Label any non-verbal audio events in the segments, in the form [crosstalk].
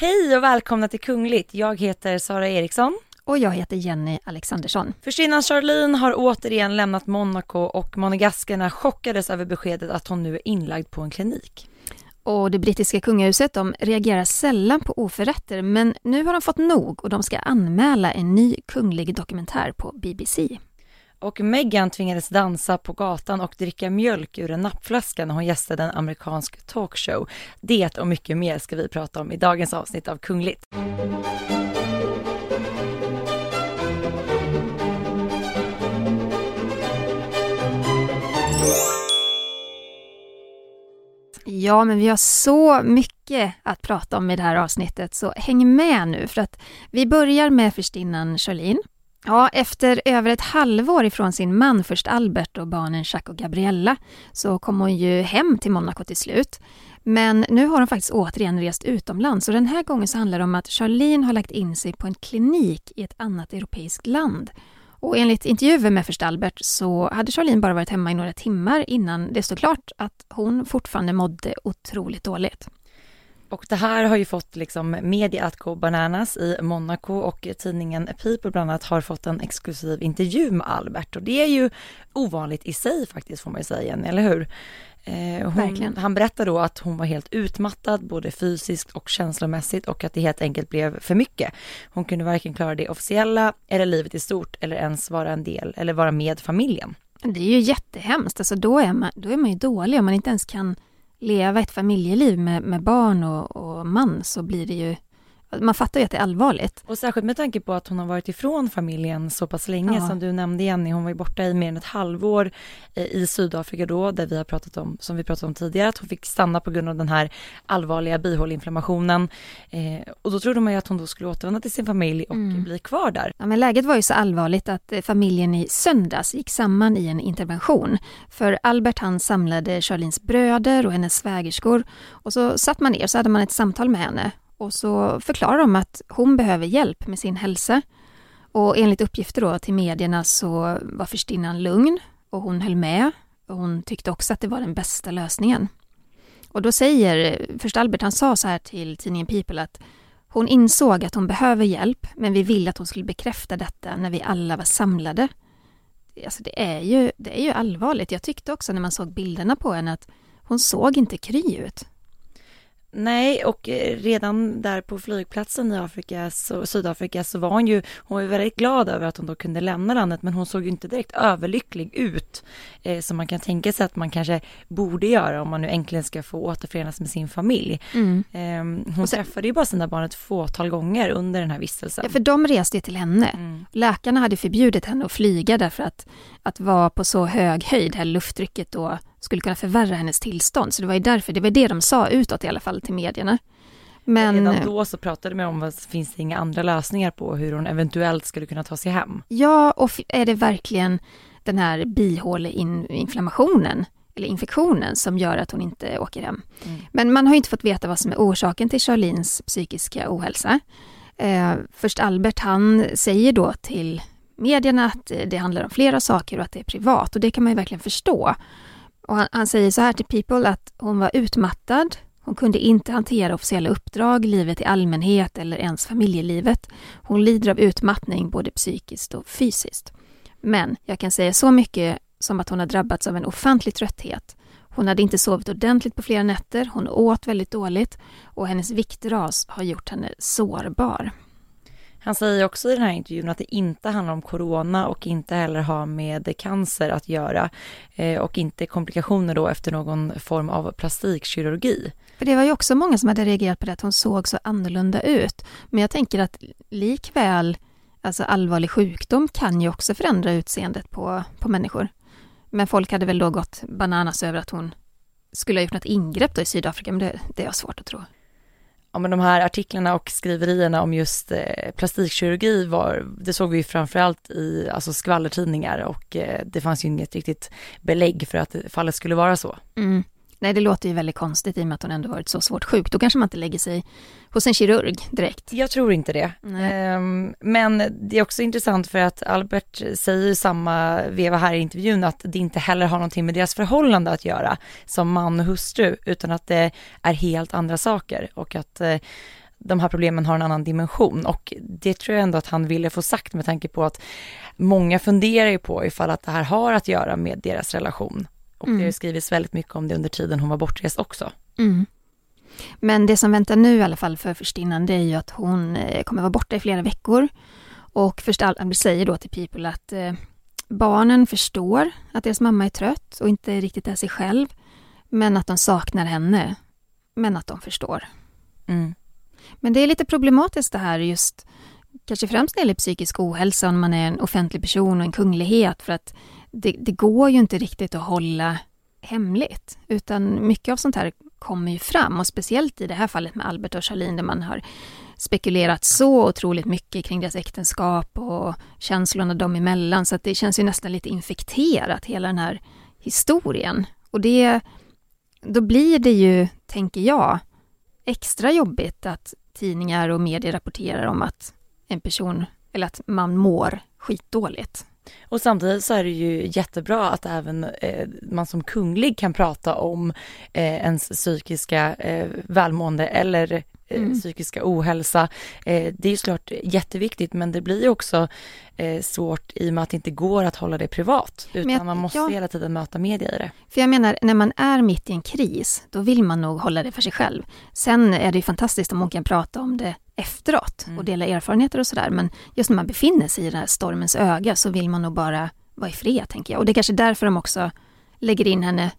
Hej och välkomna till Kungligt. Jag heter Sara Eriksson. Och jag heter Jenny Alexandersson. Förstinnan Charlene har återigen lämnat Monaco och monegaskerna chockades över beskedet att hon nu är inlagd på en klinik. Och det brittiska kungahuset de reagerar sällan på oförrätter men nu har de fått nog och de ska anmäla en ny kunglig dokumentär på BBC. Och Meghan tvingades dansa på gatan och dricka mjölk ur en nappflaska när hon gästade en amerikansk talkshow. Det och mycket mer ska vi prata om i dagens avsnitt av Kungligt. Ja, men vi har så mycket att prata om i det här avsnittet, så häng med nu för att vi börjar med förstinnan Charlene. Ja, efter över ett halvår ifrån sin man, först Albert och barnen Jacques och Gabriella, så kom hon ju hem till Monaco till slut. Men nu har hon faktiskt återigen rest utomlands och den här gången så handlar det om att Charlene har lagt in sig på en klinik i ett annat europeiskt land. Och enligt intervjuer med först Albert så hade Charlene bara varit hemma i några timmar innan det stod klart att hon fortfarande mådde otroligt dåligt. Och det här har ju fått liksom media att gå bananas i Monaco och tidningen People bland annat har fått en exklusiv intervju med Albert och det är ju ovanligt i sig faktiskt får man ju säga, eller hur? Eh, hon, han berättade då att hon var helt utmattad både fysiskt och känslomässigt och att det helt enkelt blev för mycket. Hon kunde varken klara det officiella eller livet i stort eller ens vara en del eller vara med familjen. Det är ju jättehemskt, alltså då är man, då är man ju dålig om man inte ens kan leva ett familjeliv med, med barn och, och man så blir det ju man fattar ju att det är allvarligt. Och särskilt med tanke på att hon har varit ifrån familjen så pass länge ja. som du nämnde Jenny, hon var ju borta i mer än ett halvår eh, i Sydafrika då, där vi har pratat om, som vi pratat om tidigare, att hon fick stanna på grund av den här allvarliga bihåleinflammationen. Eh, och då trodde man ju att hon då skulle återvända till sin familj och mm. bli kvar där. Ja, men läget var ju så allvarligt att eh, familjen i söndags gick samman i en intervention. För Albert han samlade Charlins bröder och hennes svägerskor och så satt man ner så hade man ett samtal med henne och så förklarar de att hon behöver hjälp med sin hälsa. Och enligt uppgifter då till medierna så var förstinnan lugn och hon höll med. Och hon tyckte också att det var den bästa lösningen. Och då säger först Albert, han sa så här till tidningen People att hon insåg att hon behöver hjälp, men vi ville att hon skulle bekräfta detta när vi alla var samlade. Alltså det är ju, det är ju allvarligt. Jag tyckte också när man såg bilderna på henne att hon såg inte kry ut. Nej, och eh, redan där på flygplatsen i Afrika, så, Sydafrika så var hon ju, hon var väldigt glad över att hon då kunde lämna landet men hon såg ju inte direkt överlycklig ut eh, som man kan tänka sig att man kanske borde göra om man nu äntligen ska få återförenas med sin familj. Mm. Eh, hon sen, träffade ju bara sina barn ett fåtal gånger under den här vistelsen. Ja, för de reste till henne. Mm. Läkarna hade förbjudit henne att flyga därför att, att vara på så hög höjd, det här lufttrycket då skulle kunna förvärra hennes tillstånd. Så det var ju därför, det var det de sa utåt i alla fall till medierna. Men redan då så pratade man om, att finns det inga andra lösningar på hur hon eventuellt skulle kunna ta sig hem? Ja, och är det verkligen den här bihåleinflammationen eller infektionen som gör att hon inte åker hem. Mm. Men man har inte fått veta vad som är orsaken till Charlines psykiska ohälsa. Eh, först Albert, han säger då till medierna att det handlar om flera saker och att det är privat och det kan man ju verkligen förstå. Och han, han, säger så här till People att hon var utmattad, hon kunde inte hantera officiella uppdrag, livet i allmänhet eller ens familjelivet. Hon lider av utmattning både psykiskt och fysiskt. Men jag kan säga så mycket som att hon har drabbats av en ofantlig trötthet. Hon hade inte sovit ordentligt på flera nätter, hon åt väldigt dåligt och hennes viktras har gjort henne sårbar. Han säger också i den här intervjun att det inte handlar om corona och inte heller har med cancer att göra eh, och inte komplikationer då efter någon form av plastikkirurgi. För det var ju också många som hade reagerat på det, att hon såg så annorlunda ut. Men jag tänker att likväl, alltså allvarlig sjukdom kan ju också förändra utseendet på, på människor. Men folk hade väl då gått bananas över att hon skulle ha gjort något ingrepp då i Sydafrika, men det, det är jag svårt att tro ja, men de här artiklarna och skriverierna om just eh, plastikkirurgi var, det såg vi ju framförallt i alltså skvallertidningar och eh, det fanns ju inget riktigt belägg för att fallet skulle vara så. Mm. Nej, det låter ju väldigt konstigt i och med att hon ändå varit så svårt sjuk. Då kanske man inte lägger sig hos en kirurg direkt. Jag tror inte det. Um, men det är också intressant för att Albert säger samma veva här i intervjun att det inte heller har någonting med deras förhållande att göra som man och hustru, utan att det är helt andra saker och att uh, de här problemen har en annan dimension och det tror jag ändå att han ville få sagt med tanke på att många funderar ju på ifall att det här har att göra med deras relation. Och mm. det har skrivits väldigt mycket om det under tiden hon var bortrest också. Mm. Men det som väntar nu i alla fall för förstinnan det är ju att hon eh, kommer vara borta i flera veckor. Och först säger då till People att eh, barnen förstår att deras mamma är trött och inte riktigt är sig själv. Men att de saknar henne. Men att de förstår. Mm. Men det är lite problematiskt det här just kanske främst när det gäller psykisk ohälsa om man är en offentlig person och en kunglighet för att det, det, går ju inte riktigt att hålla hemligt utan mycket av sånt här kommer ju fram och speciellt i det här fallet med Albert och Charlene där man har spekulerat så otroligt mycket kring deras äktenskap och känslorna dem emellan så att det känns ju nästan lite infekterat hela den här historien. Och det, då blir det ju, tänker jag, extra jobbigt att tidningar och medier rapporterar om att en person, eller att man mår skitdåligt. Och samtidigt så är det ju jättebra att även eh, man som kunglig kan prata om eh, ens psykiska eh, välmående eller Eh, mm. psykiska ohälsa. Eh, det är ju såklart jätteviktigt men det blir också eh, svårt i och med att det inte går att hålla det privat utan jag, man måste ja. hela tiden möta media i det. För jag menar, när man är mitt i en kris, då vill man nog hålla det för sig själv. Sen är det ju fantastiskt om hon kan prata om det efteråt och mm. dela erfarenheter och sådär men just när man befinner sig i den här stormens öga så vill man nog bara vara i fred tänker jag och det är kanske därför de också lägger in henne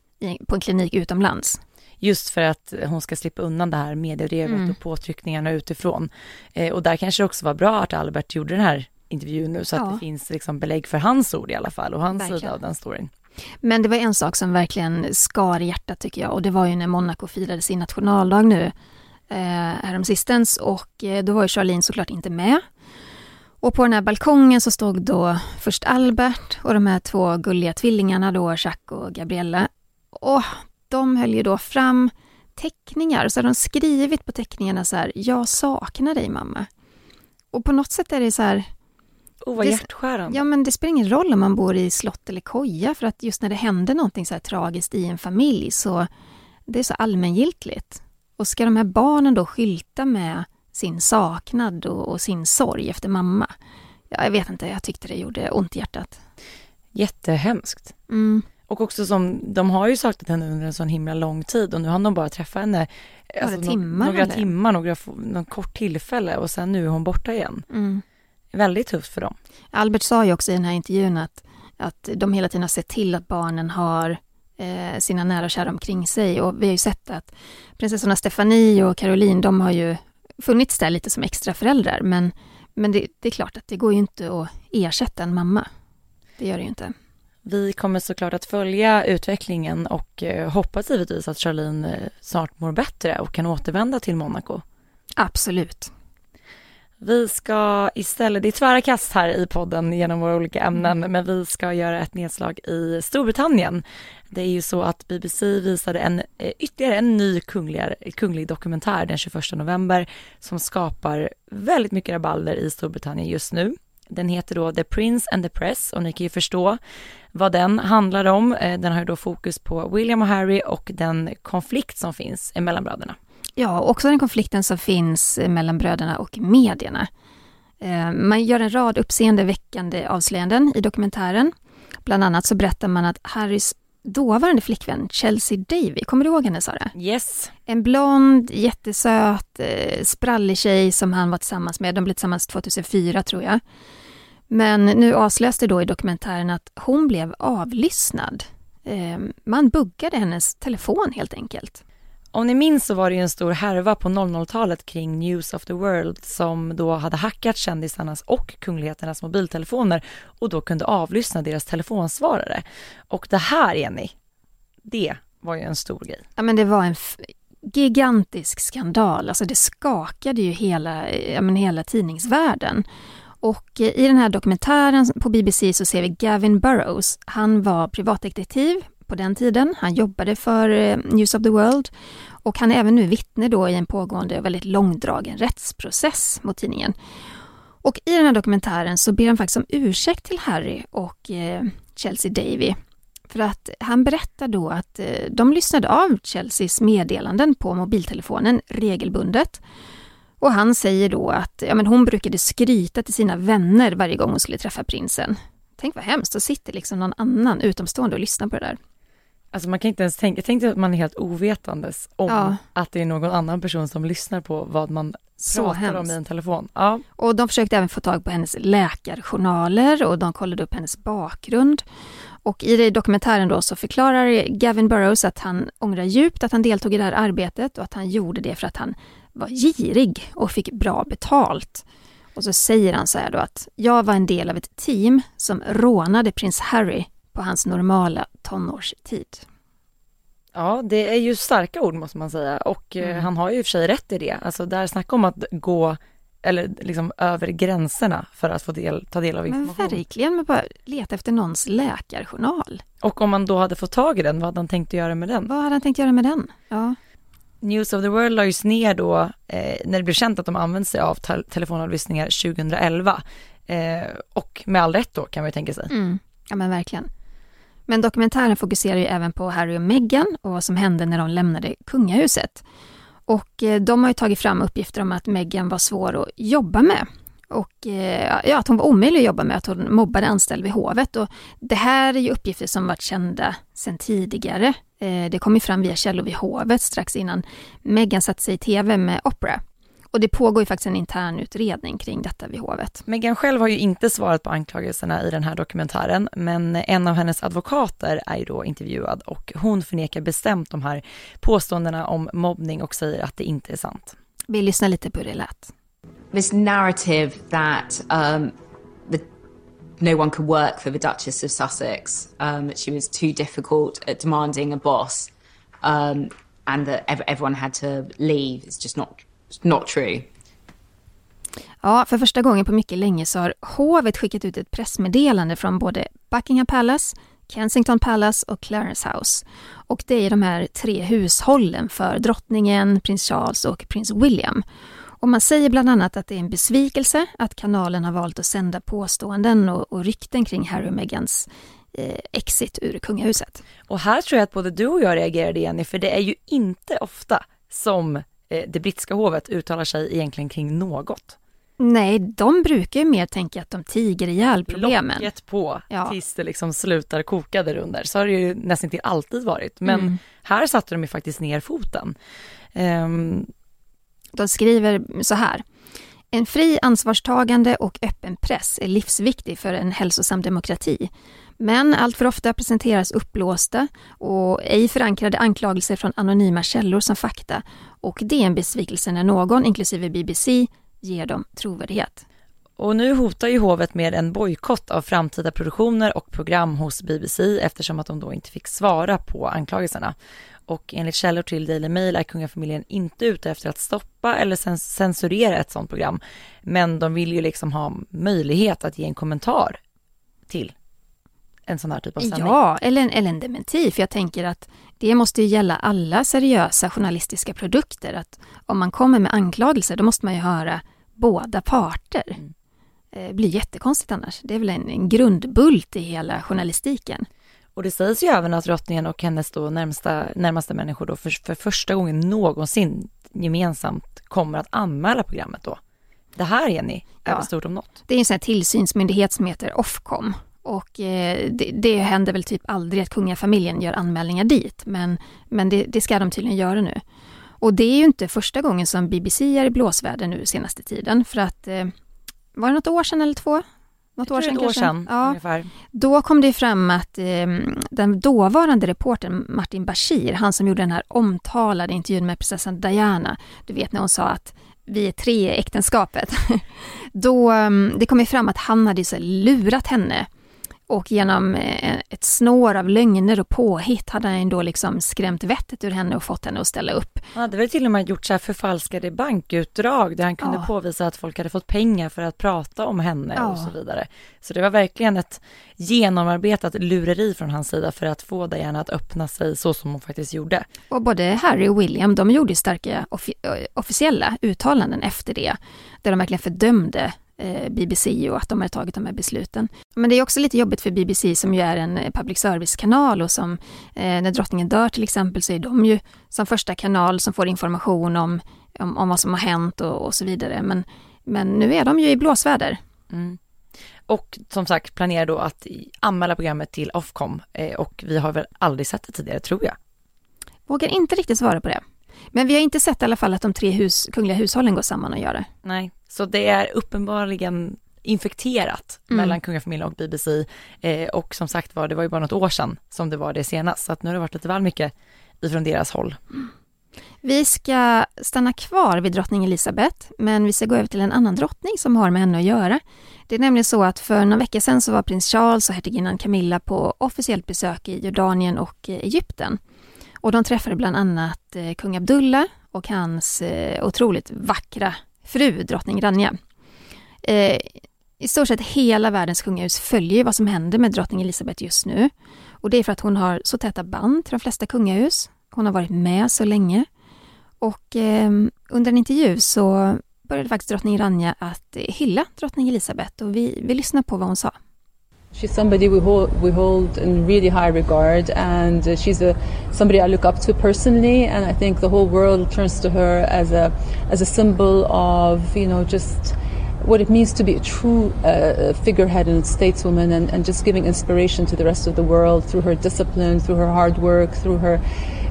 på en klinik utomlands. Just för att hon ska slippa undan det här mediedrevet mm. och påtryckningarna utifrån. Eh, och där kanske det också var bra att Albert gjorde den här intervjun nu så att det finns liksom belägg för hans ord i alla fall och hans verkligen. sida av den storyn. Men det var en sak som verkligen skar i hjärtat tycker jag och det var ju när Monaco firade sin nationaldag nu häromsistens och eh, då var ju Charlene såklart inte med. Och på den här balkongen så stod då först Albert och de här två gulliga tvillingarna då, Jacques och Gabriella. Och de höll ju då fram teckningar, så hade de skrivit på teckningarna så här, jag saknar dig mamma. Och på något sätt är det så här... Oh, vad hjärtskärande. Ja, men det spelar ingen roll om man bor i slott eller koja, för att just när det händer någonting så här tragiskt i en familj, så det är så allmängiltigt. Och ska de här barnen då skylta med sin saknad och, och sin sorg efter mamma? Ja, jag vet inte, jag tyckte det gjorde ont i hjärtat. Jättehemskt. Mm. Och också som, de har ju saknat henne under en sån himla lång tid och nu har de bara träffat henne några alltså, timmar, några eller? timmar, några, något kort tillfälle och sen nu är hon borta igen. Mm. Väldigt tufft för dem. Albert sa ju också i den här intervjun att, att de hela tiden har sett till att barnen har eh, sina nära och kära omkring sig och vi har ju sett att prinsessorna Stefanie och Caroline, de har ju funnits där lite som extra föräldrar men, men det, det är klart att det går ju inte att ersätta en mamma. Det gör det ju inte. Vi kommer såklart att följa utvecklingen och eh, hoppas givetvis att Charlene eh, snart mår bättre och kan återvända till Monaco. Absolut. Vi ska istället, det är tvära kast här i podden genom våra olika ämnen, mm. men vi ska göra ett nedslag i Storbritannien. Det är ju så att BBC visade en, eh, ytterligare en ny kunglig, kunglig dokumentär den 21 november som skapar väldigt mycket rabalder i Storbritannien just nu. Den heter då The Prince and the Press och ni kan ju förstå vad den handlar om. Eh, den har då fokus på William och Harry och den konflikt som finns mellan bröderna. Ja, också den konflikten som finns mellan bröderna och medierna. Eh, man gör en rad uppseendeväckande avslöjanden i dokumentären. Bland annat så berättar man att Harrys dåvarande flickvän Chelsea Davy, kommer du ihåg henne Sara? Yes. En blond, jättesöt, eh, sprallig tjej som han var tillsammans med. De blev tillsammans 2004 tror jag. Men nu avslöjas det då i dokumentären att hon blev avlyssnad. Ehm, man buggade hennes telefon helt enkelt. Om ni minns så var det ju en stor härva på 00-talet kring News of the World som då hade hackat kändisarnas och kungligheternas mobiltelefoner och då kunde avlyssna deras telefonsvarare. Och det här, Jenny, det var ju en stor grej. Ja men det var en gigantisk skandal, alltså det skakade ju hela, ja, men hela tidningsvärlden. Och i den här dokumentären på BBC så ser vi Gavin Burrows. Han var privatdetektiv på den tiden. Han jobbade för eh, News of the World och han är även nu vittne då i en pågående väldigt långdragen rättsprocess mot tidningen. Och i den här dokumentären så ber han faktiskt om ursäkt till Harry och eh, Chelsea Davy. För att han berättar då att eh, de lyssnade av Chelseas meddelanden på mobiltelefonen regelbundet Och han säger då att ja, men hon brukade skryta till sina vänner varje gång hon skulle träffa prinsen. Tänk vad hemskt, då sitter liksom någon annan utomstående och lyssnar på det där. Alltså man kan inte ens tänka, tänk att man är helt ovetandes om ja. att det är någon annan person som lyssnar på vad man så pratar hemskt. om i en telefon. Ja. Och de försökte även få tag på hennes läkarjournaler och de kollade upp hennes bakgrund. Och i dokumentären då så förklarar Gavin Burrows att han ångrar djupt att han deltog i det här arbetet och att han gjorde det för att han var girig och fick bra betalt. Och så säger han så här då att jag var en del av ett team som rånade prins Harry på hans normala tonårstid. Ja, det är ju starka ord måste man säga och eh, mm. han har ju i och för sig rätt i det. Alltså där snacka om att gå eller liksom över gränserna för att få del, ta del av information. Men verkligen, men bara leta efter någons läkarjournal. Och om man då hade fått tag i den, vad hade han tänkt göra med den? Vad hade han tänkt göra med den? Ja. News of the World lades ner då eh, när det blev känt att de använde sig av te telefonavlyssningar 2011. Eh, och med all rätt då kan man ju tänka sig. Mm. Ja men verkligen. Men dokumentären fokuserar ju även på Harry och Meghan och vad som hände när de lämnade kungahuset. Och eh, de har ju tagit fram uppgifter om att Meghan var svår att jobba med. Och eh, ja, att hon var omöjlig att jobba med, att hon mobbade anställd vid hovet. Och det här är ju uppgifter som varit kända sedan tidigare. Eh, det kom ju fram via källor vid hovet strax innan Meghan satte sig i TV med Oprah. Och det pågår ju faktiskt en intern utredning kring detta vid hovet. Meghan själv har ju inte svarat på anklagelserna i den här dokumentären, men en av hennes advokater är ju då intervjuad och hon förnekar bestämt de här påståendena om mobbning och säger att det inte är sant. Vi lyssnar lite på hur det lät. This narrative that um, the, no one could work for the Duchess of Sussex, um, she was too difficult at demanding a boss, um, and that everyone had to leave is just not not true. Ja, för första gången på mycket länge så har hovet skickat ut ett pressmeddelande från både Buckingham Palace, Kensington Palace och Clarence House. Och det är de här tre hushållen för drottningen, prins Charles och prins William. Och man säger bland annat att det är en besvikelse att kanalen har valt att sända påståenden och, och rykten kring Harry och Meghans eh, exit ur kungahuset. Och här tror jag att både du och jag reagerade Jenny, för det är ju inte ofta som det brittiska hovet uttalar sig egentligen kring något. Nej, de brukar ju mer tänka att de tiger ihjäl problemen. Locket på ja. tills det liksom slutar koka där under. Så har det ju nästan till alltid varit. Men mm. här satte de ju faktiskt ner foten. Um... De skriver så här. En fri, ansvarstagande och öppen press är livsviktig för en hälsosam demokrati. Men allt för ofta presenteras uppblåsta och ej förankrade anklagelser från anonyma källor som fakta och det är en besvikelse när någon, inklusive BBC, ger dem trovärdighet. Och nu hotar ju hovet med en bojkott av framtida produktioner och program hos BBC eftersom att de då inte fick svara på anklagelserna. Och enligt källor till Daily Mail är kungafamiljen inte ute efter att stoppa eller censurera ett sådant program. Men de vill ju liksom ha möjlighet att ge en kommentar till en sån här typ av sändning. Ja, eller en, eller en dementi, för jag tänker att det måste ju gälla alla seriösa journalistiska produkter, att om man kommer med anklagelser, då måste man ju höra båda parter. Mm. Det eh, blir jättekonstigt annars. Det är väl en, en grundbult i hela journalistiken. Och det sägs ju även att drottningen och hennes då närmsta, närmaste människor då för, för första gången någonsin gemensamt kommer att anmäla programmet då. Det här Jenny, är ja. stort om något. Det är en sån här tillsynsmyndighet som heter Ofcom och eh, det, det händer väl typ aldrig att kungafamiljen gör anmälningar dit, men, men det, det, ska de tydligen göra nu. Och det är ju inte första gången som BBC är i blåsväder nu senaste tiden, för att eh, var det något år sedan eller två? Något år sedan, ett år sedan ja. ungefär. Då kom det fram att eh, den dåvarande reportern Martin Bashir, han som gjorde den här omtalade intervjun med prinsessan Diana, du vet när hon sa att vi är tre i äktenskapet. [laughs] Då, mm, det kom ju fram att han hade så lurat henne och genom eh, ett snår av lögner och påhitt hade han då liksom skrämt vettet ur henne och fått henne att ställa upp. Han hade väl till och med gjort så här förfalskade bankutdrag där han kunde ja. påvisa att folk hade fått pengar för att prata om henne ja. och så vidare. Så det var verkligen ett genomarbetat lureri från hans sida för att få Diana att öppna sig så som hon faktiskt gjorde. Och både Harry och William, de gjorde starka officiella uttalanden efter det, där de verkligen fördömde eh, BBC och att de har tagit de här besluten. Men det är också lite jobbigt för BBC som ju är en eh, public service-kanal och som eh, när drottningen dör till exempel så är de ju som första kanal som får information om, om, om vad som har hänt och, och, så vidare. Men, men nu är de ju i blåsväder. Mm. Och som sagt planerar då att anmäla programmet till Ofcom eh, och vi har väl aldrig sett det tidigare tror jag. Vågar inte riktigt svara på det. Men vi har inte sett i alla fall att de tre hus, kungliga hushållen går samman och gör det. Nej, så det är uppenbarligen infekterat mm. mellan kungafamiljen och BBC. Eh, och som sagt var, det var ju bara något år sedan som det var det senast, så att nu har det varit lite väl mycket ifrån deras håll. Vi ska stanna kvar vid drottning Elizabeth, men vi ska gå över till en annan drottning som har med henne att göra. Det är nämligen så att för några veckor sedan så var prins Charles och hertiginnan Camilla på officiellt besök i Jordanien och Egypten. Och de träffade bland annat eh, kung Abdullah och hans eh, otroligt vackra fru, drottning Rania. Eh, I stort sett hela världens kungahus följer vad som händer med drottning Elisabeth just nu. Och det är för att hon har så täta band till de flesta kungahus. Hon har varit med så länge. Och eh, under en intervju så började faktiskt drottning Rania att eh, hylla drottning Elisabeth och vi, vi lyssnar på vad hon sa. She's somebody we hold, we hold in really high regard, and uh, she's a somebody I look up to personally. And I think the whole world turns to her as a as a symbol of you know just what it means to be a true uh, figurehead and stateswoman, and, and just giving inspiration to the rest of the world through her discipline, through her hard work, through her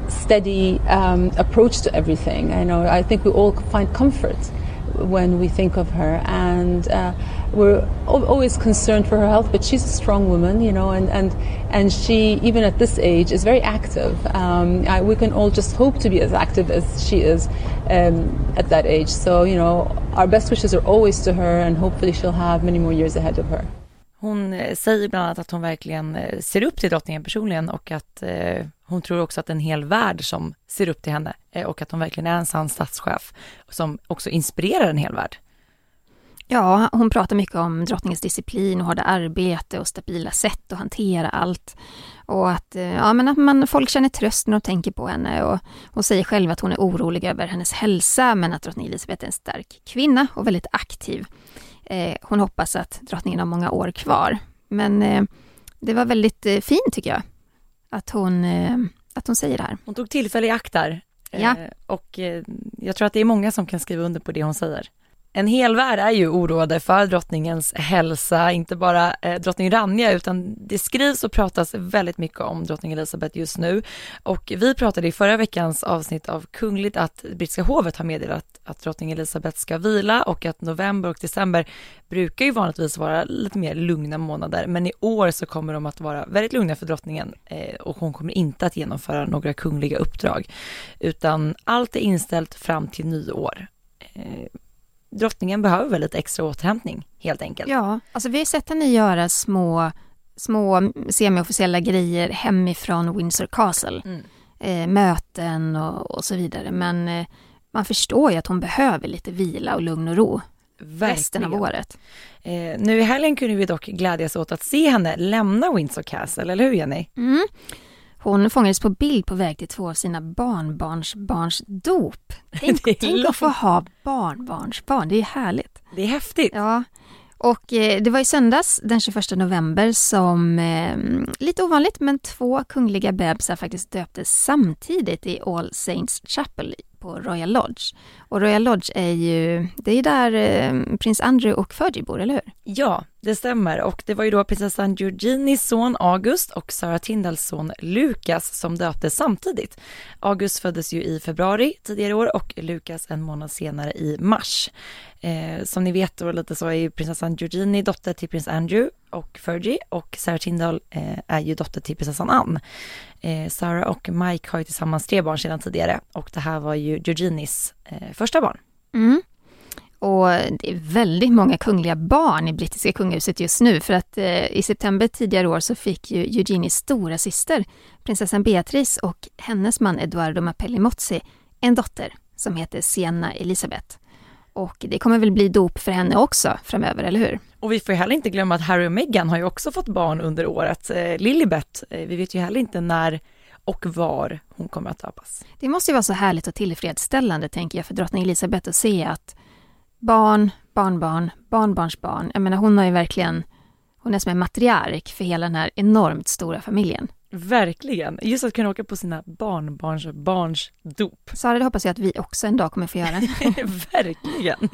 steady um, approach to everything. I know I think we all find comfort when we think of her. And uh, we're always concerned for her health, but she's a strong woman, you know, and, and, and she, even at this age, is very active. Um, I, we can all just hope to be as active as she is um, at that age. So, you know, our best wishes are always to her, and hopefully she'll have many more years ahead of her. Hon eh, säger bland annat att hon verkligen eh, ser upp till drottningen personligen och att eh, hon tror också att en hel värld som ser upp till henne eh, och att hon verkligen är en sann statschef som också inspirerar en hel värld. Ja, hon pratar mycket om drottningens disciplin och hårda arbete och stabila sätt att hantera allt. Och att, eh, ja, men att man, folk känner tröst när de tänker på henne och hon säger själv att hon är orolig över hennes hälsa men att drottning Elisabeth är en stark kvinna och väldigt aktiv. Eh, hon hoppas att drottningen har många år kvar. Men eh, det var väldigt eh, fint tycker jag att hon, eh, att hon säger det här. Hon tog tillfälle i akt där. Ja. Eh, och eh, jag tror att det är många som kan skriva under på det hon säger. En hel värld är ju oroade för drottningens hälsa, inte bara eh, drottning Rania utan det skrivs och pratas väldigt mycket om drottning Elizabeth just nu. Och vi pratade i förra veckans avsnitt av Kungligt att brittiska hovet har meddelat att drottning Elizabeth ska vila och att november och december brukar ju vanligtvis vara lite mer lugna månader men i år så kommer de att vara väldigt lugna för drottningen eh, och hon kommer inte att genomföra några kungliga uppdrag utan allt är inställt fram till nyår. Eh, drottningen behöver väl lite extra återhämtning helt enkelt. Ja, alltså vi har sett henne göra små, små semiofficiella grejer hemifrån Windsor Castle. Mm. Eh, möten och, och, så vidare. Men eh, man förstår ju att hon behöver lite vila och lugn och ro Verkligen. resten av året. Eh, nu i helgen kunde vi dock glädjas åt att se henne lämna Windsor Castle, eller hur Jenny? Mm. Hon fångades på bild på väg till två av sina barnbarns barns dop. [laughs] Tänk, tänk att få ha barnbarnsbarn, det är härligt. Det är häftigt. Ja. Och eh, det var i söndags den 21 november som, eh, lite ovanligt, men två kungliga bebisar faktiskt döptes samtidigt i All Saints Chapel på Royal Lodge. Och Royal Lodge är ju, det är där eh, prins Andrew och Fergie bor, eller hur? Ja, det stämmer och det var ju då prinsessan Georginis son August och Sara Tindals son Lukas som döptes samtidigt. August föddes ju i februari tidigare år och Lukas en månad senare i mars. Eh, som ni vet då lite så är ju prinsessan Georgini dotter till prins Andrew och Fergie och Sarah Tindall eh, är ju dotter till prinsessan Anne. Eh, Sarah och Mike har ju tillsammans tre barn sedan tidigare och det här var ju Georginis eh, första barn. Mm. Och det är väldigt många kungliga barn i brittiska kungahuset just nu för att eh, i september tidigare år så fick ju Eugenies stora syster prinsessan Beatrice och hennes man Eduardo Mapelli Mozzi en dotter som heter Sienna Elisabeth. Och det kommer väl bli dop för henne också framöver, eller hur? Och vi får heller inte glömma att Harry och Meghan har ju också fått barn under året. Eh, Lilibet, eh, vi vet ju heller inte när och var hon kommer att döpas. Det måste ju vara så härligt och tillfredsställande, tänker jag, för drottning Elisabeth att se att barn, barnbarn, barnbarnsbarn. Jag menar hon har ju verkligen, hon är som en matriark för hela den här enormt stora familjen. Verkligen. Just att kunna åka på sina barnbarns barns dop. [laughs] Sara, det hoppas jag att vi också en dag kommer få göra. [laughs] Verkligen.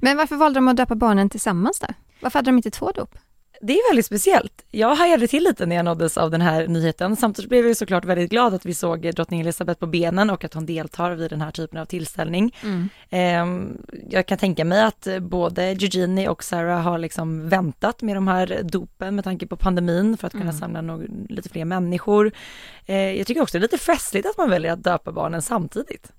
Men varför valde de att döpa barnen tillsammans då? Varför hade de inte två dop? Det är väldigt speciellt. Jag hajade till lite när jag nåddes av den här nyheten. Samtidigt blev jag såklart väldigt glad att vi såg drottning Elizabeth på benen och att hon deltar vid den här typen av tillställning. Mm. Jag kan tänka mig att både Eugenie och Sarah har liksom väntat med de här dopen med tanke på pandemin för att kunna mm. samla någon, lite fler människor. Eh, jag tycker också det är lite festligt att man väljer att döpa barnen samtidigt.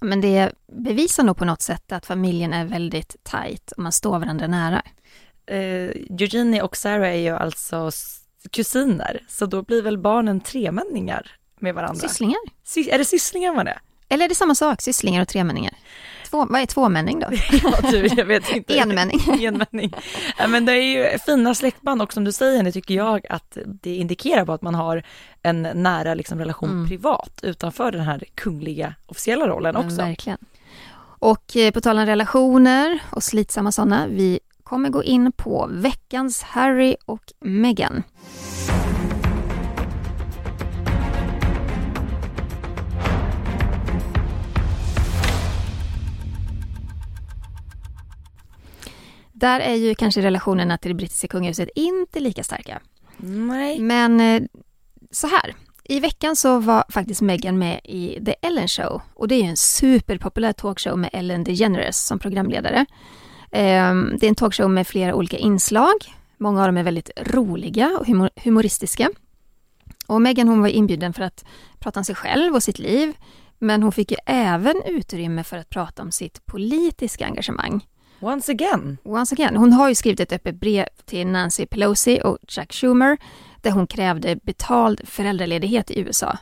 Men det bevisar nog på något sätt att familjen är väldigt tajt och man står varandra nära eh, Eugenie och Sarah är ju alltså kusiner, så då blir väl barnen tremänningar med varandra. Sysslingar? Sy är det sysslingar man är? Eller är det samma sak, sysslingar och tremänningar? Två, vad är tvåmänning då? [laughs] ja, du, jag vet inte. [laughs] Enmänning. [laughs] Enmänning. Ja, men det är ju fina släktband och som du säger, det tycker jag att det indikerar på att man har en nära liksom, relation mm. privat utanför den här kungliga officiella rollen också. Men verkligen. Och eh, på tal om relationer och slitsamma sådana, vi kommer gå in på veckans Harry och Meghan. Där är ju kanske relationerna till det brittiska kungahuset inte lika starka. Nej. Men eh, så här, i veckan så var faktiskt Meghan med i The Ellen Show och det är ju en superpopulär talkshow med Ellen DeGeneres som programledare. Ehm, det är en talkshow med flera olika inslag. Många av dem är väldigt roliga och humoristiska. Och Meghan hon var inbjuden för att prata om sig själv och sitt liv. Men hon fick ju även utrymme för att prata om sitt politiska engagemang. Once again. Once again. Hon har ju skrivit ett öppet brev till Nancy Pelosi och Jack Schumer där hon krävde betald föräldraledighet i USA.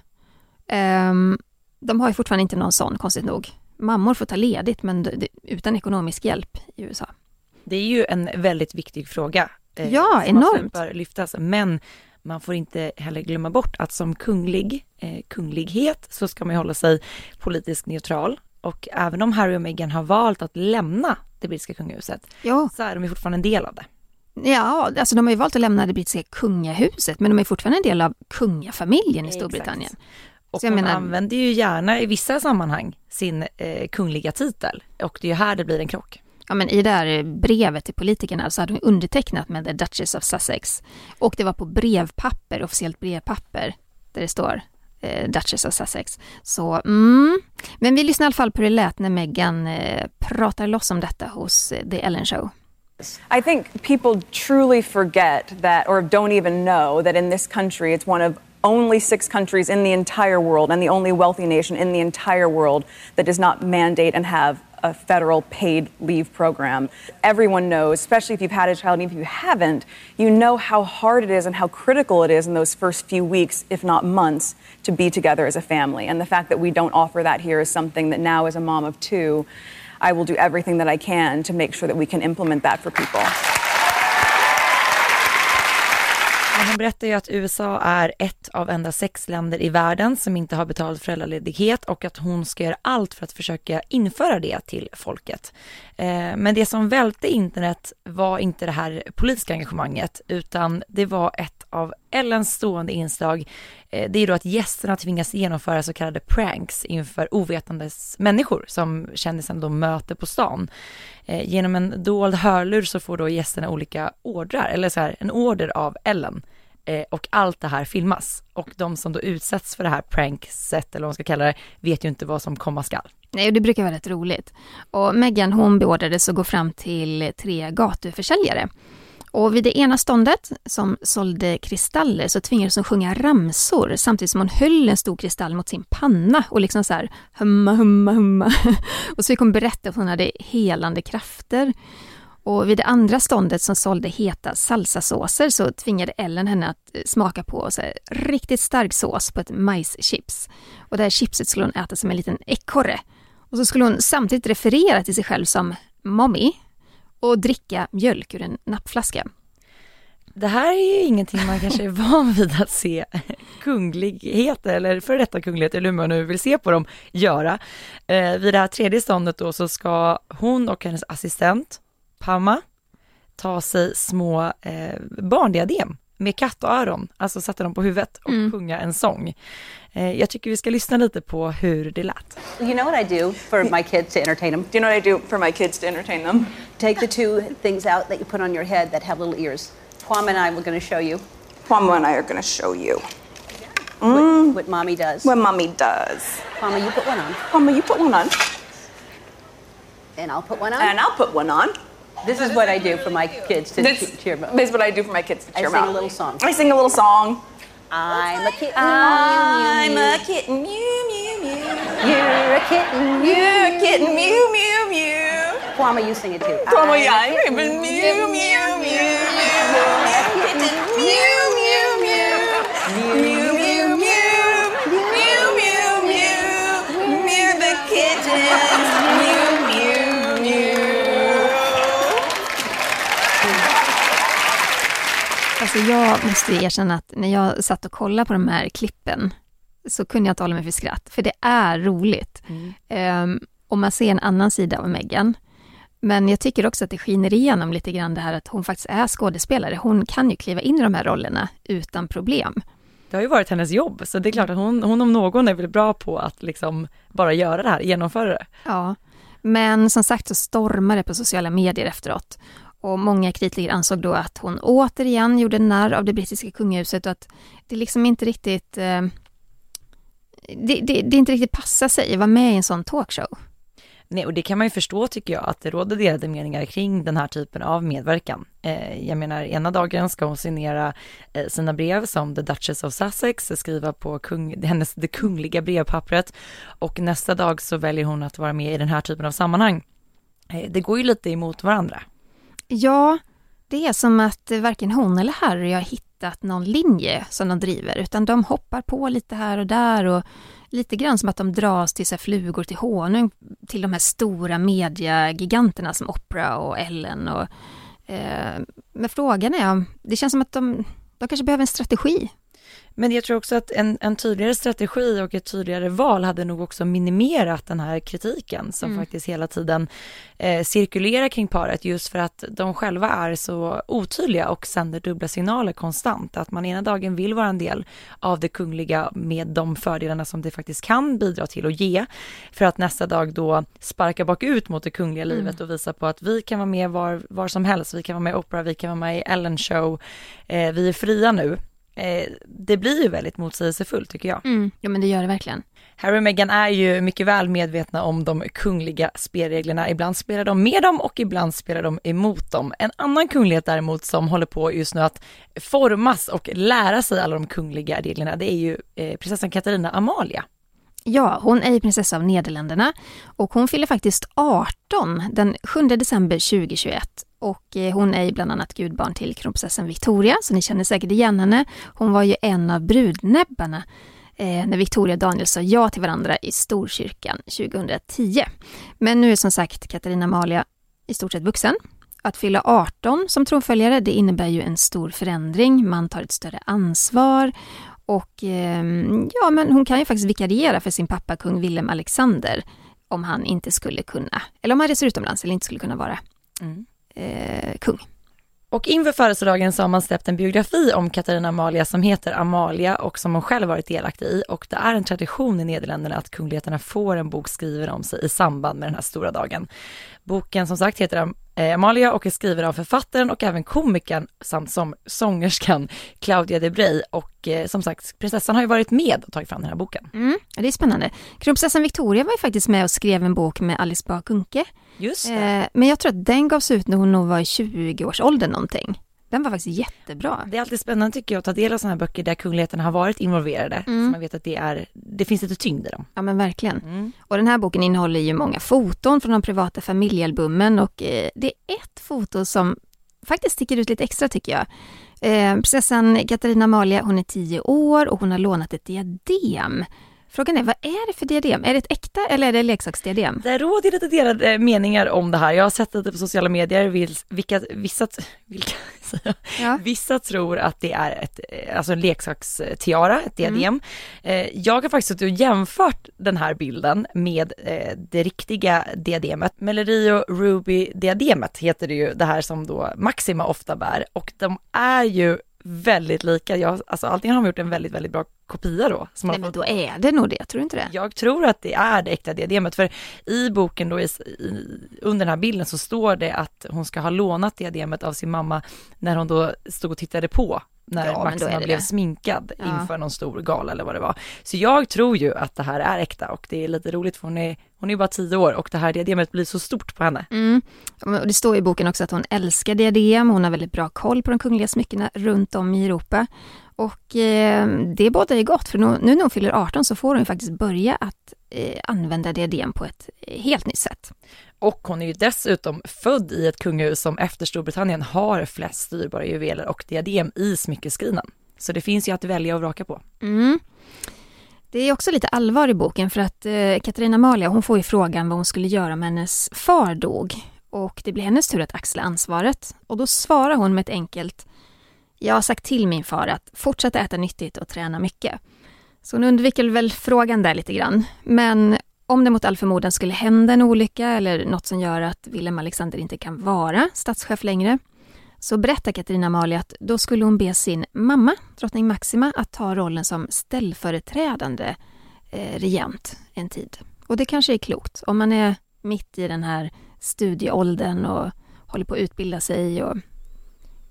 Um, de har ju fortfarande inte någon sån, konstigt nog mammor får ta ledigt men utan ekonomisk hjälp i USA. Det är ju en väldigt viktig fråga. Eh, ja, enormt. Bör lyftas, men man får inte heller glömma bort att som kunglig, eh, kunglighet så ska man hålla sig politiskt neutral. Och även om Harry och Meghan har valt att lämna det brittiska kungahuset ja. så är de ju fortfarande en del av det. Ja, alltså de har ju valt att lämna det brittiska kungahuset men de är fortfarande en del av kungafamiljen i Storbritannien. Exakt. Och man menar... använder ju gärna i vissa sammanhang sin eh, kungliga titel och det är ju här det blir en krock. Ja men i det här brevet till politikerna så hade hon undertecknat med The Duchess of Sussex. Och det var på brevpapper, officiellt brevpapper, där det står eh, Duchess of Sussex. Så mm. Men vi lyssnar i alla fall på hur det lät när Meghan eh, pratar loss om detta hos eh, The Ellen Show. I think people truly forget that, or don't even know, that in this country it's one of only six countries in the entire world and the only wealthy nation in the entire world that does not mandate and have a federal paid leave program. Everyone knows, especially if you've had a child, and if you haven't, you know how hard it is and how critical it is in those first few weeks, if not months, to be together as a family. And the fact that we don't offer that here is something that now, as a mom of two, I will do everything that I can to make sure that we can implement that for people. Hon berättar ju att USA är ett av endast sex länder i världen som inte har betald föräldraledighet och att hon ska göra allt för att försöka införa det till folket. Eh, men det som välte internet var inte det här politiska engagemanget utan det var ett av Ellens stående inslag. Eh, det är då att gästerna tvingas genomföra så kallade pranks inför ovetandes människor som kändisen då möter på stan. Eh, genom en dold hörlur så får då gästerna olika ordrar, eller så här, en order av Ellen Eh, och allt det här filmas. Och de som då utsätts för det här prankset, eller vad man ska kalla det, vet ju inte vad som komma skall. Nej, och det brukar vara rätt roligt. Och Meghan hon beordrades att gå fram till tre gatuförsäljare. Och vid det ena ståndet, som sålde kristaller, så tvingades hon sjunga ramsor samtidigt som hon höll en stor kristall mot sin panna och liksom så här humma, humma, humma. [laughs] Och så fick hon berätta att hon hade helande krafter. Och vid det andra ståndet som sålde heta salsasåser så tvingade Ellen henne att eh, smaka på så här, riktigt stark sås på ett majschips. Och det här chipset skulle hon äta som en liten ekorre. Och så skulle hon samtidigt referera till sig själv som mommy och dricka mjölk ur en nappflaska. Det här är ju ingenting man kanske är van vid att se kungligheter eller före detta kungligheter eller hur man nu vill se på dem göra. Eh, vid det här tredje ståndet då så ska hon och hennes assistent Pamma ta sig små eh, barndiadem med kattöron, alltså sätta dem på huvudet och mm. sjunga en sång. Eh, jag tycker vi ska lyssna lite på hur det lät. You know what I do for my kids to entertain them? Do you know what I do for my kids to entertain them? Take the two things out that you put on your head that have little ears. Kwame and I were going to show you. Kwame and I are going to show you. Mm. What, what mommy does. What mommy does. Kwame, you put one on. Kwame, you put one on. And I'll put one on. And I'll put one on. This is what I do for my kids to this, cheer them This is what I do for my kids to cheer them I sing a little song. I sing a little song. I'm a kitten. I'm a kitten. Mew, mew, mew. You're a kitten. You're a kitten. Mew, mew, mew. Kwame, you sing it too. Kwame, yeah, I'm a kitten, mew, mew, mew, mew. Kitten. Mew, mew, mew. Mew, mew, mew. Mew, mew, mew. Mew the kitten. Alltså jag måste erkänna att när jag satt och kollade på de här klippen så kunde jag inte hålla mig för skratt, för det är roligt. Mm. Um, och man ser en annan sida av Meghan. Men jag tycker också att det skiner igenom lite grann det här att hon faktiskt är skådespelare. Hon kan ju kliva in i de här rollerna utan problem. Det har ju varit hennes jobb, så det är klart att hon, hon om någon är väl bra på att liksom bara göra det här, genomföra det. Ja, men som sagt så stormar det på sociala medier efteråt. Och många kritiker ansåg då att hon återigen gjorde narr av det brittiska kungahuset och att det liksom inte riktigt eh, det, det, det inte riktigt passar sig att vara med i en sån talkshow. Nej, och det kan man ju förstå tycker jag, att det råder delade meningar kring den här typen av medverkan. Eh, jag menar, ena dagen ska hon signera eh, sina brev som The Duchess of Sussex, eh, skriva på kung, [laughs] hennes, det kungliga brevpappret och nästa dag så väljer hon att vara med i den här typen av sammanhang. Eh, det går ju lite emot varandra. Ja, det är som att varken hon eller Harry har hittat någon linje som de driver, utan de hoppar på lite här och där och lite grann som att de dras till så flugor till honung till de här stora mediagiganterna som Oprah och Ellen och eh, men frågan är om, det känns som att de, de kanske behöver en strategi men jag tror också att en, en tydligare strategi och ett tydligare val hade nog också minimerat den här kritiken som mm. faktiskt hela tiden eh, cirkulerar kring paret just för att de själva är så otydliga och sänder dubbla signaler konstant. Att man ena dagen vill vara en del av det kungliga med de fördelarna som det faktiskt kan bidra till och ge för att nästa dag då sparka bakut mot det kungliga mm. livet och visa på att vi kan vara med var, var som helst. Vi kan vara med i Oprah, vi kan vara med i Ellen show. Eh, vi är fria nu eh, det blir ju väldigt motsägelsefullt tycker jag. Mm, ja men det gör det verkligen. Harry och Meghan är ju mycket väl medvetna om de kungliga spelreglerna. Ibland spelar de med dem och ibland spelar de emot dem. En annan kunglighet däremot som håller på just nu att formas och lära sig alla de kungliga reglerna, det är ju eh, prinsessan Katarina Amalia. Ja, hon är ju prinsessa av Nederländerna och hon fyller faktiskt 18 den 7 december 2021 och eh, hon är ju bland annat gudbarn till kronprinsessan Victoria, så ni känner säkert igen henne. Hon var ju en av brudnäbbarna eh, när Victoria och Daniel sa ja till varandra i Storkyrkan 2010. Men nu är som sagt Katarina Amalia i stort sett vuxen. Att fylla 18 som tronföljare, det innebär ju en stor förändring. Man tar ett större ansvar och ehm, ja, men hon kan ju faktiskt vikariera för sin pappa kung Willem Alexander om han inte skulle kunna, eller om han reser utomlands eller inte skulle kunna vara mm eh, kung. Och inför födelsedagen så har man släppt en biografi om Katarina Amalia som heter Amalia och som hon själv varit delaktig i. Och det är en tradition i Nederländerna att kungligheterna får en bok skriven om sig i samband med den här stora dagen. Boken som sagt heter eh, Amalia och är skriven av författaren och även komikern samt som sångerskan Claudia de Brey och eh, som sagt prinsessan har ju varit med och tagit fram den här boken. Mm, det är spännande. Kronprinsessan Victoria var ju faktiskt med och skrev en bok med Alice Bah Kuhnke. Just det. Eh, men jag tror att den gavs ut när hon nog var i 20-årsåldern någonting. Den var faktiskt jättebra. Det är alltid spännande tycker jag att ta del av sådana här böcker där kungligheterna har varit involverade. Mm. Så man vet att det är, det finns lite tyngd i dem. Ja men verkligen. Mm. Och den här boken innehåller ju många foton från de privata familjealbumen och eh, det är ett foto som faktiskt sticker ut lite extra tycker jag. Eh, prinsessan Katarina Amalia, hon är tio år och hon har lånat ett diadem Frågan är, vad är det för diadem? Är det ett äkta eller är det leksaksdiadem? Det råder lite delade meningar om det här. Jag har sett lite på sociala medier, vilka, vissa, [laughs] vilka, ja. vissa tror att det är ett, alltså en leksakstiara, ett diadem. Mm. Jag har faktiskt suttit och jämfört den här bilden med eh, det riktiga diademet. Mellerio Ruby diademet heter det ju, det här som då Maxima ofta bär och de är ju väldigt lika. Jag, alltså antingen har de gjort en väldigt, väldigt bra kopia då. Som Nej men då är det nog det, tror du inte det? Jag tror att det är det äkta diademet för i boken då i, i, under den här bilden så står det att hon ska ha lånat diademet av sin mamma när hon då stod och tittade på när ja, Maxima blev det. sminkad ja. inför någon stor gala eller vad det var. Så jag tror ju att det här är äkta och det är lite roligt för hon är, hon är bara tio år och det här diademet blir så stort på henne. Mm. Och det står i boken också att hon älskar diadem, hon har väldigt bra koll på de kungliga smyckena runt om i Europa. Och eh, det båda är gott, för nu, nu när hon fyller 18 så får hon faktiskt börja att eh, använda diadem på ett eh, helt nytt sätt. Och hon är ju dessutom född i ett kungahus som efter Storbritannien har flest styrbara juveler och diadem i smyckeskrinan. Så det finns ju att välja och vraka på. Mm. Det är också lite allvar i boken för att eh, Katarina Amalia hon får ju frågan vad hon skulle göra om hennes far dog. Och det blir hennes tur att axla ansvaret. Och då svarar hon med ett enkelt Jag har sagt till min far att fortsätta äta nyttigt och träna mycket. Så hon undviker väl frågan där lite grann. Men om det mot all förmodan skulle hända en olycka eller något som gör att Wilhelm Alexander inte kan vara statschef längre, så berättar Katarina Amalia att då skulle hon be sin mamma, drottning Maxima, att ta rollen som ställföreträdande eh, regent en tid. Och det kanske är klokt om man är mitt i den här studieåldern och håller på att utbilda sig och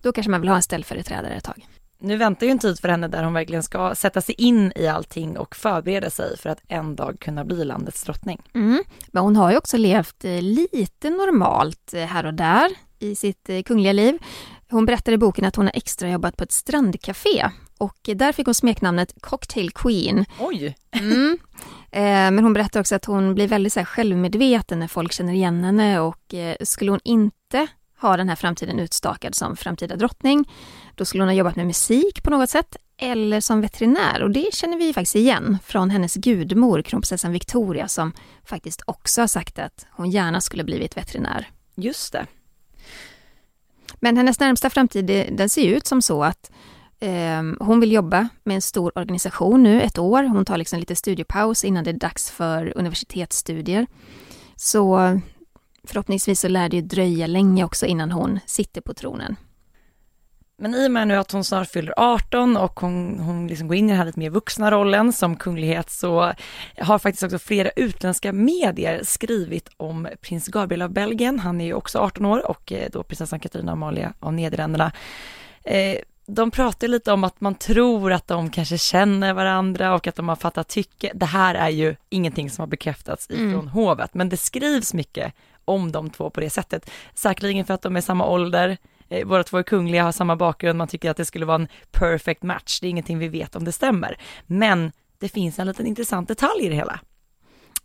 då kanske man vill ha en ställföreträdare ett tag nu väntar ju en tid för henne där hon verkligen ska sätta sig in i allting och förbereda sig för att en dag kunna bli landets drottning. Mm. Men hon har ju också levt eh, lite normalt eh, här och där i sitt eh, kungliga liv. Hon berättar i boken att hon har extrajobbat på ett strandcafé och där fick hon smeknamnet Cocktail Queen. Oj! Mm. Men hon berättar också att hon blir väldigt så självmedveten när folk känner igen henne och skulle hon inte ha den här framtiden utstakad som framtida drottning. Då skulle hon ha jobbat med musik på något sätt eller som veterinär och det känner vi faktiskt igen från hennes gudmor, kronprinsessan Victoria, som faktiskt också har sagt att hon gärna skulle blivit veterinär. Just det. Men hennes närmsta framtid, den ser ut som så att eh, hon vill jobba med en stor organisation nu ett år. Hon tar liksom lite studiepaus innan det är dags för universitetsstudier. Så förhoppningsvis så lär det ju dröja länge också innan hon sitter på tronen. Men i och med nu att hon snart fyller 18 och hon, hon liksom går in i den här lite mer vuxna rollen som kunglighet så har faktiskt också flera utländska medier skrivit om prins Gabriel av Belgien. Han är ju också 18 år och eh, då prinsessan Katarina Amalia av Nederländerna. Eh, de pratar lite om att man tror att de kanske känner varandra och att de har fattat tycke. Det här är ju ingenting som har bekräftats ifrån mm. hovet, men det skrivs mycket om de två på det sättet. Säkerligen för att de är samma ålder, eh, båda två är kungliga, har samma bakgrund, man tycker att det skulle vara en perfect match. Det är ingenting vi vet om det stämmer. Men det finns en liten intressant detalj i det hela.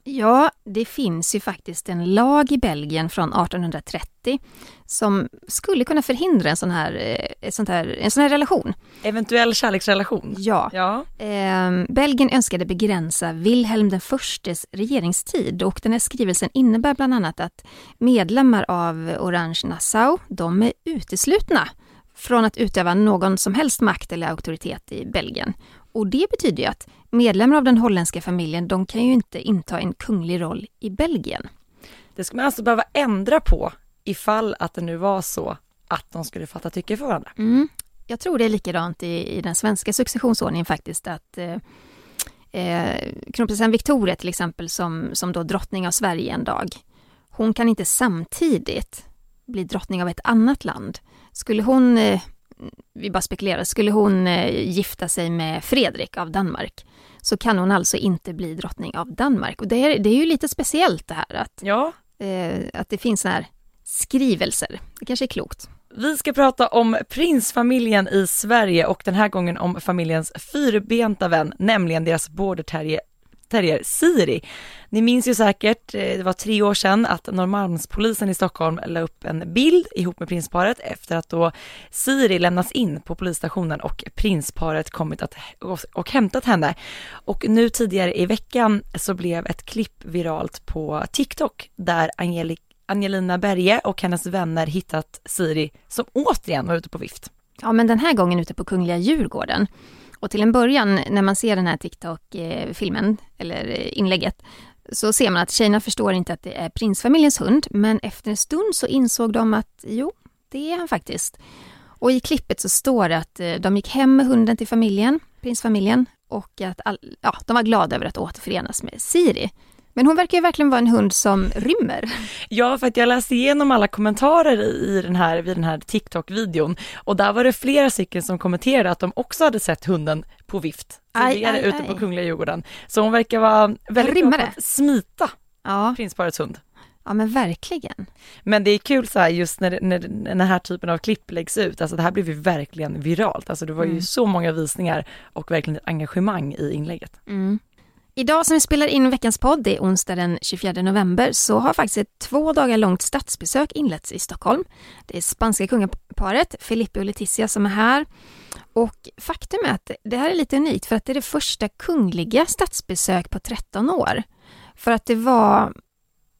Ja, det finns ju faktiskt en lag i Belgien från 1830 som skulle kunna förhindra en sån här, eh, sånt här, en sån här relation. Eventuell kärleksrelation? Ja. ja. Eh, Belgien önskade begränsa Wilhelm den förstes regeringstid och den här skrivelsen innebär bland annat att medlemmar av Orange Nassau, de är uteslutna från att utöva någon som helst makt eller auktoritet i Belgien. Och det betyder ju att medlemmar av den holländska familjen, de kan ju inte inta en kunglig roll i Belgien. Det skulle man alltså behöva ändra på ifall att det nu var så att de skulle fatta tycke för varandra. Mm. Jag tror det är likadant i, i den svenska successionsordningen faktiskt att eh, eh, kronprinsessan Victoria till exempel som, som då drottning av Sverige en dag, hon kan inte samtidigt bli drottning av ett annat land. Skulle hon eh, vi bara spekulerar, skulle hon eh, gifta sig med Fredrik av Danmark så kan hon alltså inte bli drottning av Danmark. Och det är, det är ju lite speciellt det här att, ja. eh, att det finns sådana här skrivelser. Det kanske är klokt. Vi ska prata om prinsfamiljen i Sverige och den här gången om familjens fyrbenta vän, nämligen deras border terrier Siri. Ni minns ju säkert, eh, det var tre år sedan att Norrmalmspolisen i Stockholm la upp en bild ihop med prinsparet efter att då Siri lämnats in på polisstationen och prinsparet kommit att, och hämtat henne. Och nu tidigare i veckan så blev ett klipp viralt på TikTok där Angelica Angelina Berge och hennes vänner hittat Siri som återigen var ute på vift. Ja, men den här gången ute på Kungliga Djurgården. Och till en början när man ser den här TikTok-filmen, eller inlägget, så ser man att tjejerna förstår inte att det är prinsfamiljens hund, men efter en stund så insåg de att jo, det är han faktiskt. Och i klippet så står det att eh, de gick hem med hunden till familjen, prinsfamiljen, och att all, ja, de var glada över att återförenas med Siri. Men hon verkar ju verkligen vara en hund som rymmer. Ja, för att jag läste igenom alla kommentarer i den här, vid den här TikTok-videon och där var det flera stycken som kommenterade att de också hade sett hunden på vift tidigare aj, aj, ute på Kungliga Djurgården. Så hon verkar vara väldigt bra på att smita ja. prinsparets hund. Ja men verkligen. Men det är kul så här just när, när, när den här typen av klipp läggs ut, alltså det här blev ju verkligen viralt, alltså det var ju mm. så många visningar och verkligen ett engagemang i inlägget. Mm. Idag som vi spelar in veckans podd, det är onsdag den 24 november, så har faktiskt ett två dagar långt statsbesök inletts i Stockholm. Det är spanska kungaparet Felipe och Letizia som är här. Och faktum är att det här är lite unikt för att det är det första kungliga statsbesök på 13 år. För att det var,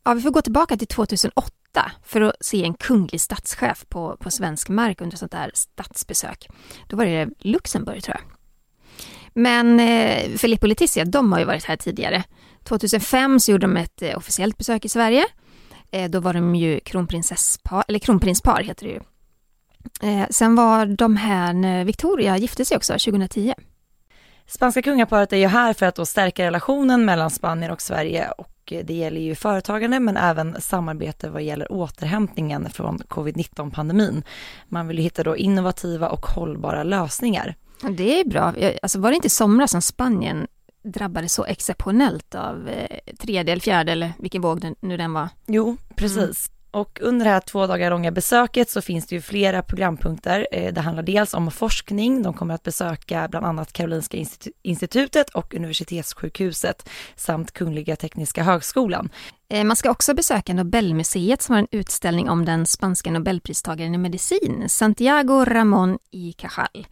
ja vi får gå tillbaka till 2008 för att se en kunglig statschef på, på svensk mark under sånt där statsbesök. Då var det Luxemburg tror jag. Men eh, Filippo och Letizia, de har ju varit här tidigare. 2005 så gjorde de ett eh, officiellt besök i Sverige. Eh, då var de ju kronprinsesspar, eller kronprinspar heter det ju. Eh, sen var de här när Victoria gifte sig också 2010. Spanska kungaparet är ju här för att då stärka relationen mellan Spanien och Sverige och det gäller ju företagande men även samarbete vad gäller återhämtningen från covid-19 pandemin. Man vill ju hitta då innovativa och hållbara lösningar. Det är bra. Alltså var det inte i somras som Spanien drabbades så exceptionellt av eh, tredje eller fjärde eller vilken våg den, nu den var? Jo, precis. Mm. Och under det här två dagar långa besöket så finns det ju flera programpunkter. Eh, det handlar dels om forskning, de kommer att besöka bland annat Karolinska institutet och universitetssjukhuset samt Kungliga Tekniska högskolan. Eh, man ska också besöka Nobelmuseet som har en utställning om den spanska nobelpristagaren i medicin, Santiago Ramón y Cajal.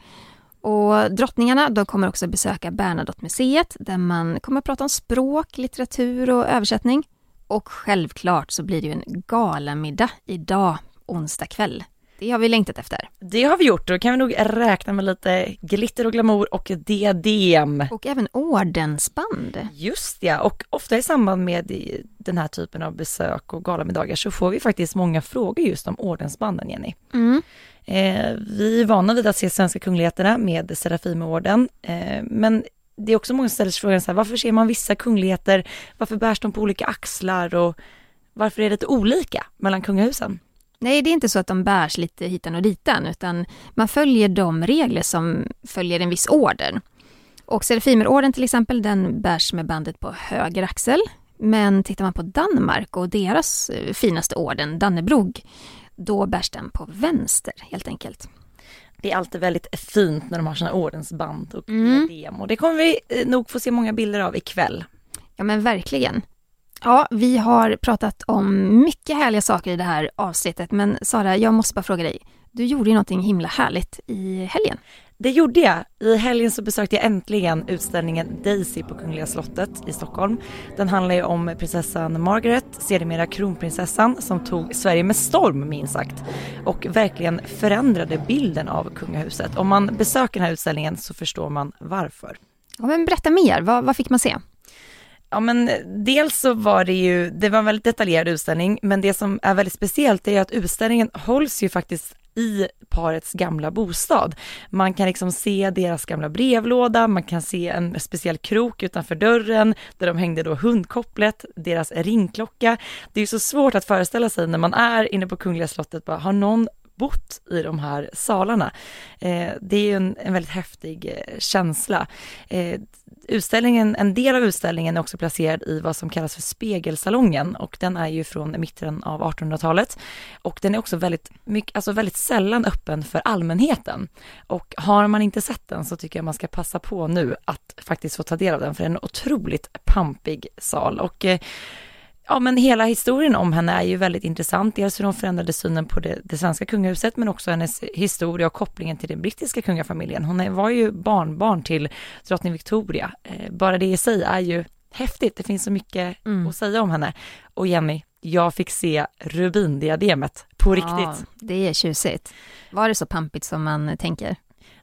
Och drottningarna de kommer också besöka Bernadotte-museet där man kommer att prata om språk, litteratur och översättning. Och självklart så blir det ju en galamiddag idag, onsdag kväll. Det har vi längtat efter. Det har vi gjort och då kan vi nog räkna med lite glitter och glamour och diadem. Och även ordensband. Just ja, och ofta i samband med den här typen av besök och galamiddagar så får vi faktiskt många frågor just om ordensbanden, Jenny. Mm. Eh, vi är vana vid att se svenska kungligheterna med Serafimerorden, eh, men det är också många som ställer sig frågan så här, varför ser man vissa kungligheter, varför bärs de på olika axlar och varför är det lite olika mellan kungahusen? Nej, det är inte så att de bärs lite hitan och ditan, utan man följer de regler som följer en viss orden. Och Serafimerorden till exempel, den bärs med bandet på höger axel. Men tittar man på Danmark och deras eh, finaste orden, Dannebrog, då bärs den på vänster helt enkelt. Det är alltid väldigt fint när de har sina ordensband och mm. och det kommer vi eh, nog få se många bilder av ikväll. Ja men verkligen. Ja, vi har pratat om mycket härliga saker i det här avsnittet, men Sara, jag måste bara fråga dig. Du gjorde ju någonting himla härligt i helgen. Det gjorde jag. I helgen så besökte jag äntligen utställningen Daisy på Kungliga slottet i Stockholm. Den handlar ju om prinsessan Margaret, sedermera kronprinsessan, som tog Sverige med storm minst sagt och verkligen förändrade bilden av kungahuset. Om man besöker den här utställningen så förstår man varför. Ja, men berätta mer, vad, vad fick man se? Ja men dels så var det ju, det var en väldigt detaljerad utställning, men det som är väldigt speciellt är att utställningen hålls ju faktiskt i parets gamla bostad. Man kan liksom se deras gamla brevlåda, man kan se en speciell krok utanför dörren där de hängde då hundkopplet, deras ringklocka. Det är ju så svårt att föreställa sig när man är inne på Kungliga slottet, bara, har någon bott i de här salarna. Eh, det är ju en, en väldigt häftig eh, känsla. Eh, utställningen, en del av utställningen är också placerad i vad som kallas för Spegelsalongen och den är ju från mitten av 1800-talet och den är också väldigt, mycket, alltså väldigt sällan öppen för allmänheten. Och har man inte sett den så tycker jag man ska passa på nu att faktiskt få ta del av den för den är en otroligt pampig sal och eh, ja men hela historien om henne är ju väldigt intressant. Dels hur hon förändrade synen på det, det svenska kungahuset men också hennes historia och kopplingen till den brittiska kungafamiljen. Hon var ju barnbarn till drottning Victoria. Eh, bara det i sig är ju häftigt. Det finns så mycket mm. att säga om henne. Och Jenny, jag fick se rubindiademet på ja, riktigt. Det är tjusigt. Var det så pampigt som man tänker?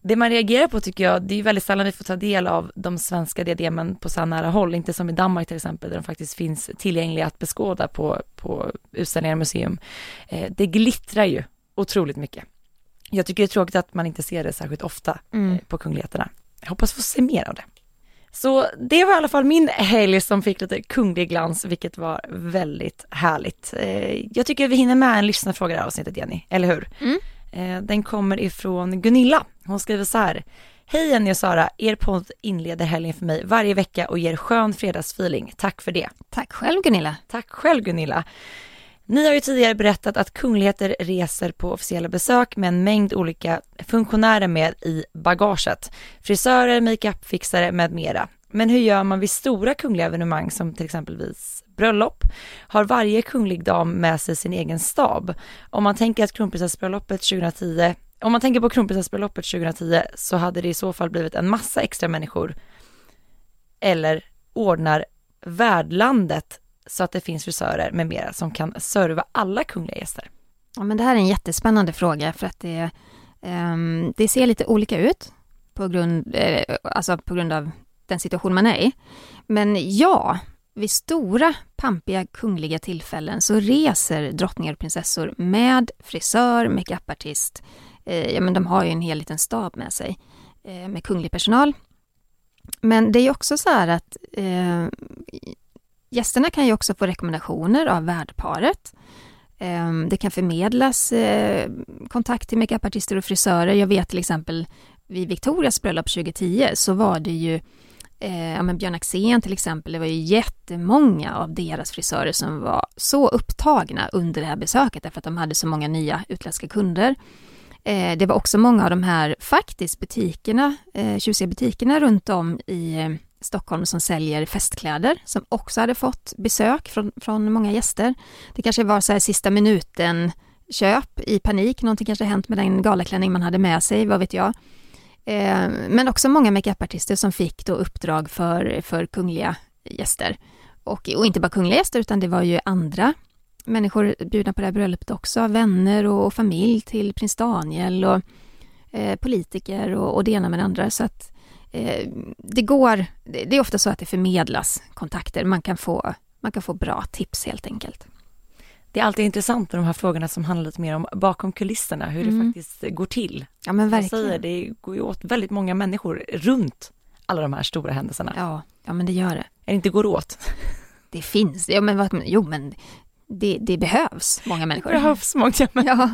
Det man reagerar på tycker jag, det är väldigt sällan vi får ta del av de svenska diademen på så nära håll, inte som i Danmark till exempel, där de faktiskt finns tillgängliga att beskåda på, på utställningar och museum. Eh, det glittrar ju otroligt mycket. Jag tycker det är tråkigt att man inte ser det särskilt ofta mm. eh, på kungligheterna. Jag hoppas få se mer av det. Så det var i alla fall min helg som fick lite kunglig glans, vilket var väldigt härligt. Eh, jag tycker vi hinner med en lyssnarfråga i det här avsnittet, Jenny, eller hur? Mm. Eh, den kommer ifrån Gunilla. Hon skriver så här. Hej Jenny och Sara, er podd inleder helgen för mig varje vecka och ger skön fredagsfeeling. Tack för det. Tack själv Gunilla. Tack själv Gunilla. Ni har ju tidigare berättat att kungligheter reser på officiella besök med en mängd olika funktionärer med i bagaget. Frisörer, makeupfixare med mera. Men hur gör man vid stora kungliga evenemang som till exempelvis bröllop? Har varje kunglig dam med sig sin egen stab? Om man tänker att kronprinsessbröllopet 2010 om man tänker på kronprinsessbröllopet 2010 så hade det i så fall blivit en massa extra människor. Eller ordnar värdlandet så att det finns frisörer med mera som kan serva alla kungliga gäster. Ja, men det här är en jättespännande fråga för att det, um, det ser lite olika ut på grund, eh, alltså på grund av den situation man är i. Men ja, vid stora pampiga kungliga tillfällen så reser drottningar och prinsessor med frisör, makeupartist, eh, ja men de har ju en hel liten stab med sig eh, med kunglig personal. Men det är också så här att eh, gästerna kan ju också få rekommendationer av värdparet. Eh, det kan förmedlas eh, kontakt till makeupartister och frisörer. Jag vet till exempel vid Victorias bröllop 2010 så var det ju eh, ja, men Björn Axén till exempel, det var ju jättemånga av deras frisörer som var så upptagna under det här besöket därför att de hade så många nya utländska kunder. Eh, det var också många av de här faktiskt butikerna, eh, tjusiga butikerna runt om i eh, Stockholm som säljer festkläder som också hade fått besök från, från många gäster. Det kanske var så här sista minuten köp i panik, någonting kanske hänt med den galaklänning man hade med sig, vad vet jag. Eh, men också många makeupartister som fick då uppdrag för, för kungliga gäster. Och, och inte bara kungliga gäster utan det var ju andra människor bjudna på det här bröllopet också, vänner och, och familj till prins Daniel och eh, politiker och, och det ena med det andra. Så att eh, det går, det är ofta så att det förmedlas kontakter, man kan få, man kan få bra tips helt enkelt. Det är alltid intressant med de här frågorna som handlar lite mer om bakom kulisserna, hur mm. det faktiskt går till. Ja men verkligen. säger, det går ju åt väldigt många människor runt alla de här stora händelserna. Ja, ja men det gör det. Är det inte går åt? [laughs] Det finns, ja men, vad, jo men det, det behövs många människor. Det behövs många [laughs] människor. Ja.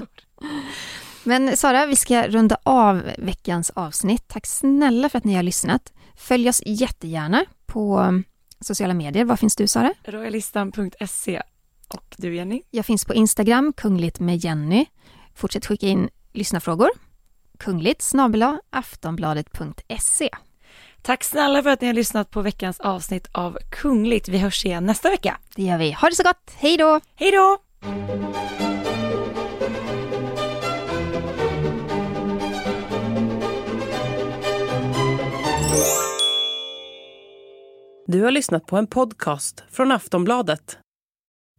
Men Sara, vi ska runda av veckans avsnitt. Tack snälla för att ni har lyssnat. Följ oss jättegärna på sociala medier. Var finns du Sara? Royalistan.se och du Jenny? Jag finns på Instagram, kungligt med Jenny. Fortsätt skicka in lyssnarfrågor. Kungligt snabel aftonbladet.se. Tack snälla för att ni har lyssnat på veckans avsnitt av Kungligt. Vi hörs igen nästa vecka. Det gör vi. Ha det så gott. Hej då! Hej då! Du har lyssnat på en podcast från Aftonbladet.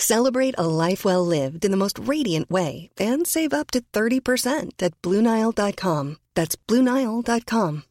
Celebrate a life well lived in the most radiant way and save up to 30% at BlueNile.com. That's BlueNile.com.